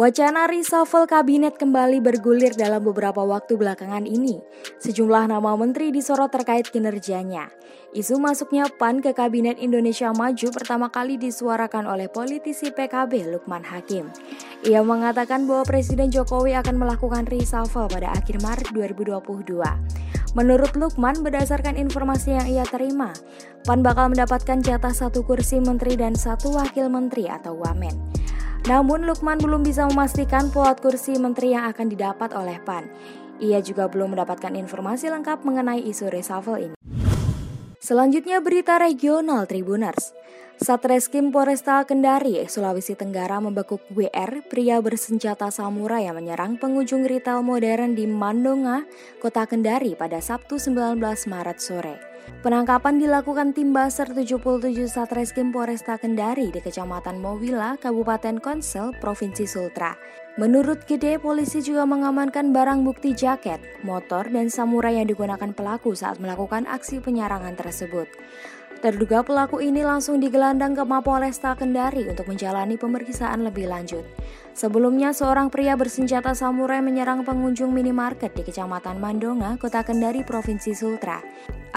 Wacana reshuffle kabinet kembali bergulir dalam beberapa waktu belakangan ini. Sejumlah nama menteri disorot terkait kinerjanya. Isu masuknya PAN ke Kabinet Indonesia Maju pertama kali disuarakan oleh politisi PKB Lukman Hakim. Ia mengatakan bahwa Presiden Jokowi akan melakukan reshuffle pada akhir Maret 2022. Menurut Lukman, berdasarkan informasi yang ia terima, PAN bakal mendapatkan jatah satu kursi menteri dan satu wakil menteri atau wamen. Namun Lukman belum bisa memastikan plot kursi menteri yang akan didapat oleh PAN. Ia juga belum mendapatkan informasi lengkap mengenai isu reshuffle ini. Selanjutnya berita regional Tribuners. Satreskrim Polresta Kendari, Sulawesi Tenggara membekuk WR, pria bersenjata samurai yang menyerang pengunjung retail modern di Mandonga, Kota Kendari pada Sabtu 19 Maret sore. Penangkapan dilakukan tim Baser 77 Satreskrim Polresta Kendari di Kecamatan Mowila, Kabupaten Konsel, Provinsi Sultra. Menurut Gede, polisi juga mengamankan barang bukti jaket, motor, dan samurai yang digunakan pelaku saat melakukan aksi penyerangan tersebut. Terduga pelaku ini langsung digelandang ke Mapolresta Kendari untuk menjalani pemeriksaan lebih lanjut. Sebelumnya, seorang pria bersenjata samurai menyerang pengunjung minimarket di Kecamatan Mandonga, Kota Kendari, Provinsi Sultra.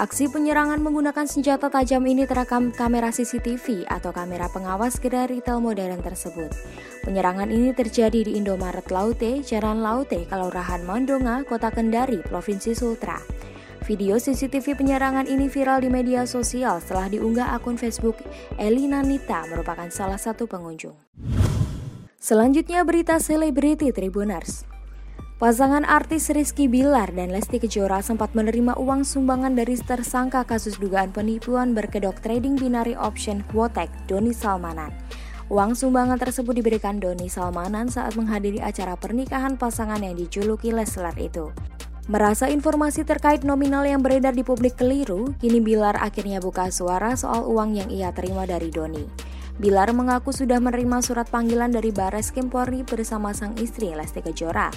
Aksi penyerangan menggunakan senjata tajam ini terekam kamera CCTV atau kamera pengawas gerai retail modern tersebut. Penyerangan ini terjadi di Indomaret Laute, Jalan Laute, Kelurahan Mandonga, Kota Kendari, Provinsi Sultra. Video CCTV penyerangan ini viral di media sosial setelah diunggah akun Facebook Elina Nita merupakan salah satu pengunjung. Selanjutnya berita selebriti Tribuners. Pasangan artis Rizky Bilar dan Lesti Kejora sempat menerima uang sumbangan dari tersangka kasus dugaan penipuan berkedok trading binary option Quotek, Doni Salmanan. Uang sumbangan tersebut diberikan Doni Salmanan saat menghadiri acara pernikahan pasangan yang dijuluki Leslar itu. Merasa informasi terkait nominal yang beredar di publik keliru, kini Bilar akhirnya buka suara soal uang yang ia terima dari Doni. Bilar mengaku sudah menerima surat panggilan dari Bares Krim Polri bersama sang istri Lesti Kejora.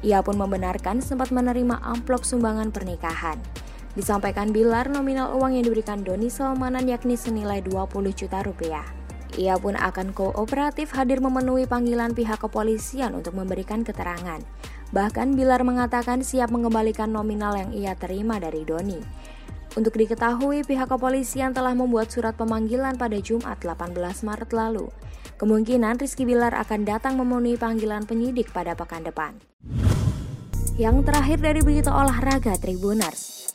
Ia pun membenarkan sempat menerima amplop sumbangan pernikahan. Disampaikan Bilar nominal uang yang diberikan Doni Salmanan yakni senilai 20 juta rupiah. Ia pun akan kooperatif hadir memenuhi panggilan pihak kepolisian untuk memberikan keterangan. Bahkan Bilar mengatakan siap mengembalikan nominal yang ia terima dari Doni. Untuk diketahui, pihak kepolisian telah membuat surat pemanggilan pada Jumat 18 Maret lalu. Kemungkinan Rizky Bilar akan datang memenuhi panggilan penyidik pada pekan depan. Yang terakhir dari berita olahraga Tribuners.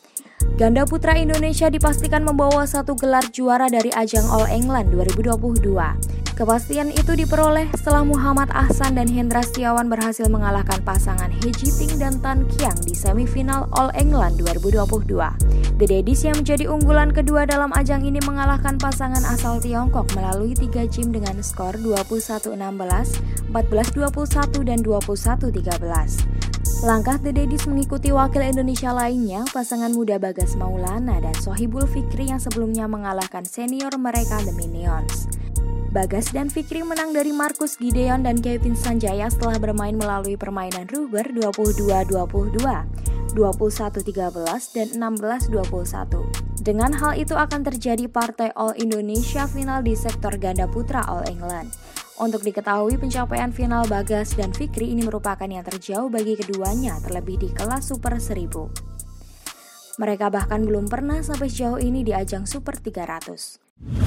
Ganda putra Indonesia dipastikan membawa satu gelar juara dari ajang All England 2022. Kepastian itu diperoleh setelah Muhammad Ahsan dan Hendra Setiawan berhasil mengalahkan pasangan He Jiting dan Tan Kiang di semifinal All England 2022. The Daddies yang menjadi unggulan kedua dalam ajang ini mengalahkan pasangan asal Tiongkok melalui tiga game dengan skor 21-16, 14-21, dan 21-13. Langkah The Daddies mengikuti wakil Indonesia lainnya, pasangan muda Bagas Maulana dan Sohibul Fikri yang sebelumnya mengalahkan senior mereka The Minions. Bagas dan Fikri menang dari Markus Gideon dan Kevin Sanjaya setelah bermain melalui permainan rubber 22-22, 21-13, dan 16-21. Dengan hal itu akan terjadi partai All Indonesia final di sektor ganda putra All England. Untuk diketahui pencapaian final Bagas dan Fikri ini merupakan yang terjauh bagi keduanya terlebih di kelas Super 1000. Mereka bahkan belum pernah sampai sejauh ini di ajang Super 300.